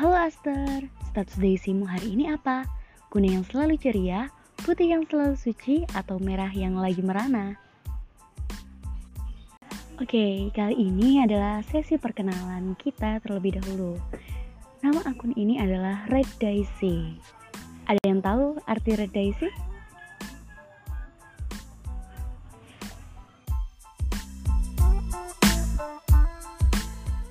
Halo Aster, status Daisymu hari ini apa? Kuning yang selalu ceria, putih yang selalu suci, atau merah yang lagi merana? Oke, kali ini adalah sesi perkenalan kita terlebih dahulu. Nama akun ini adalah Red Daisy. Ada yang tahu arti Red Daisy?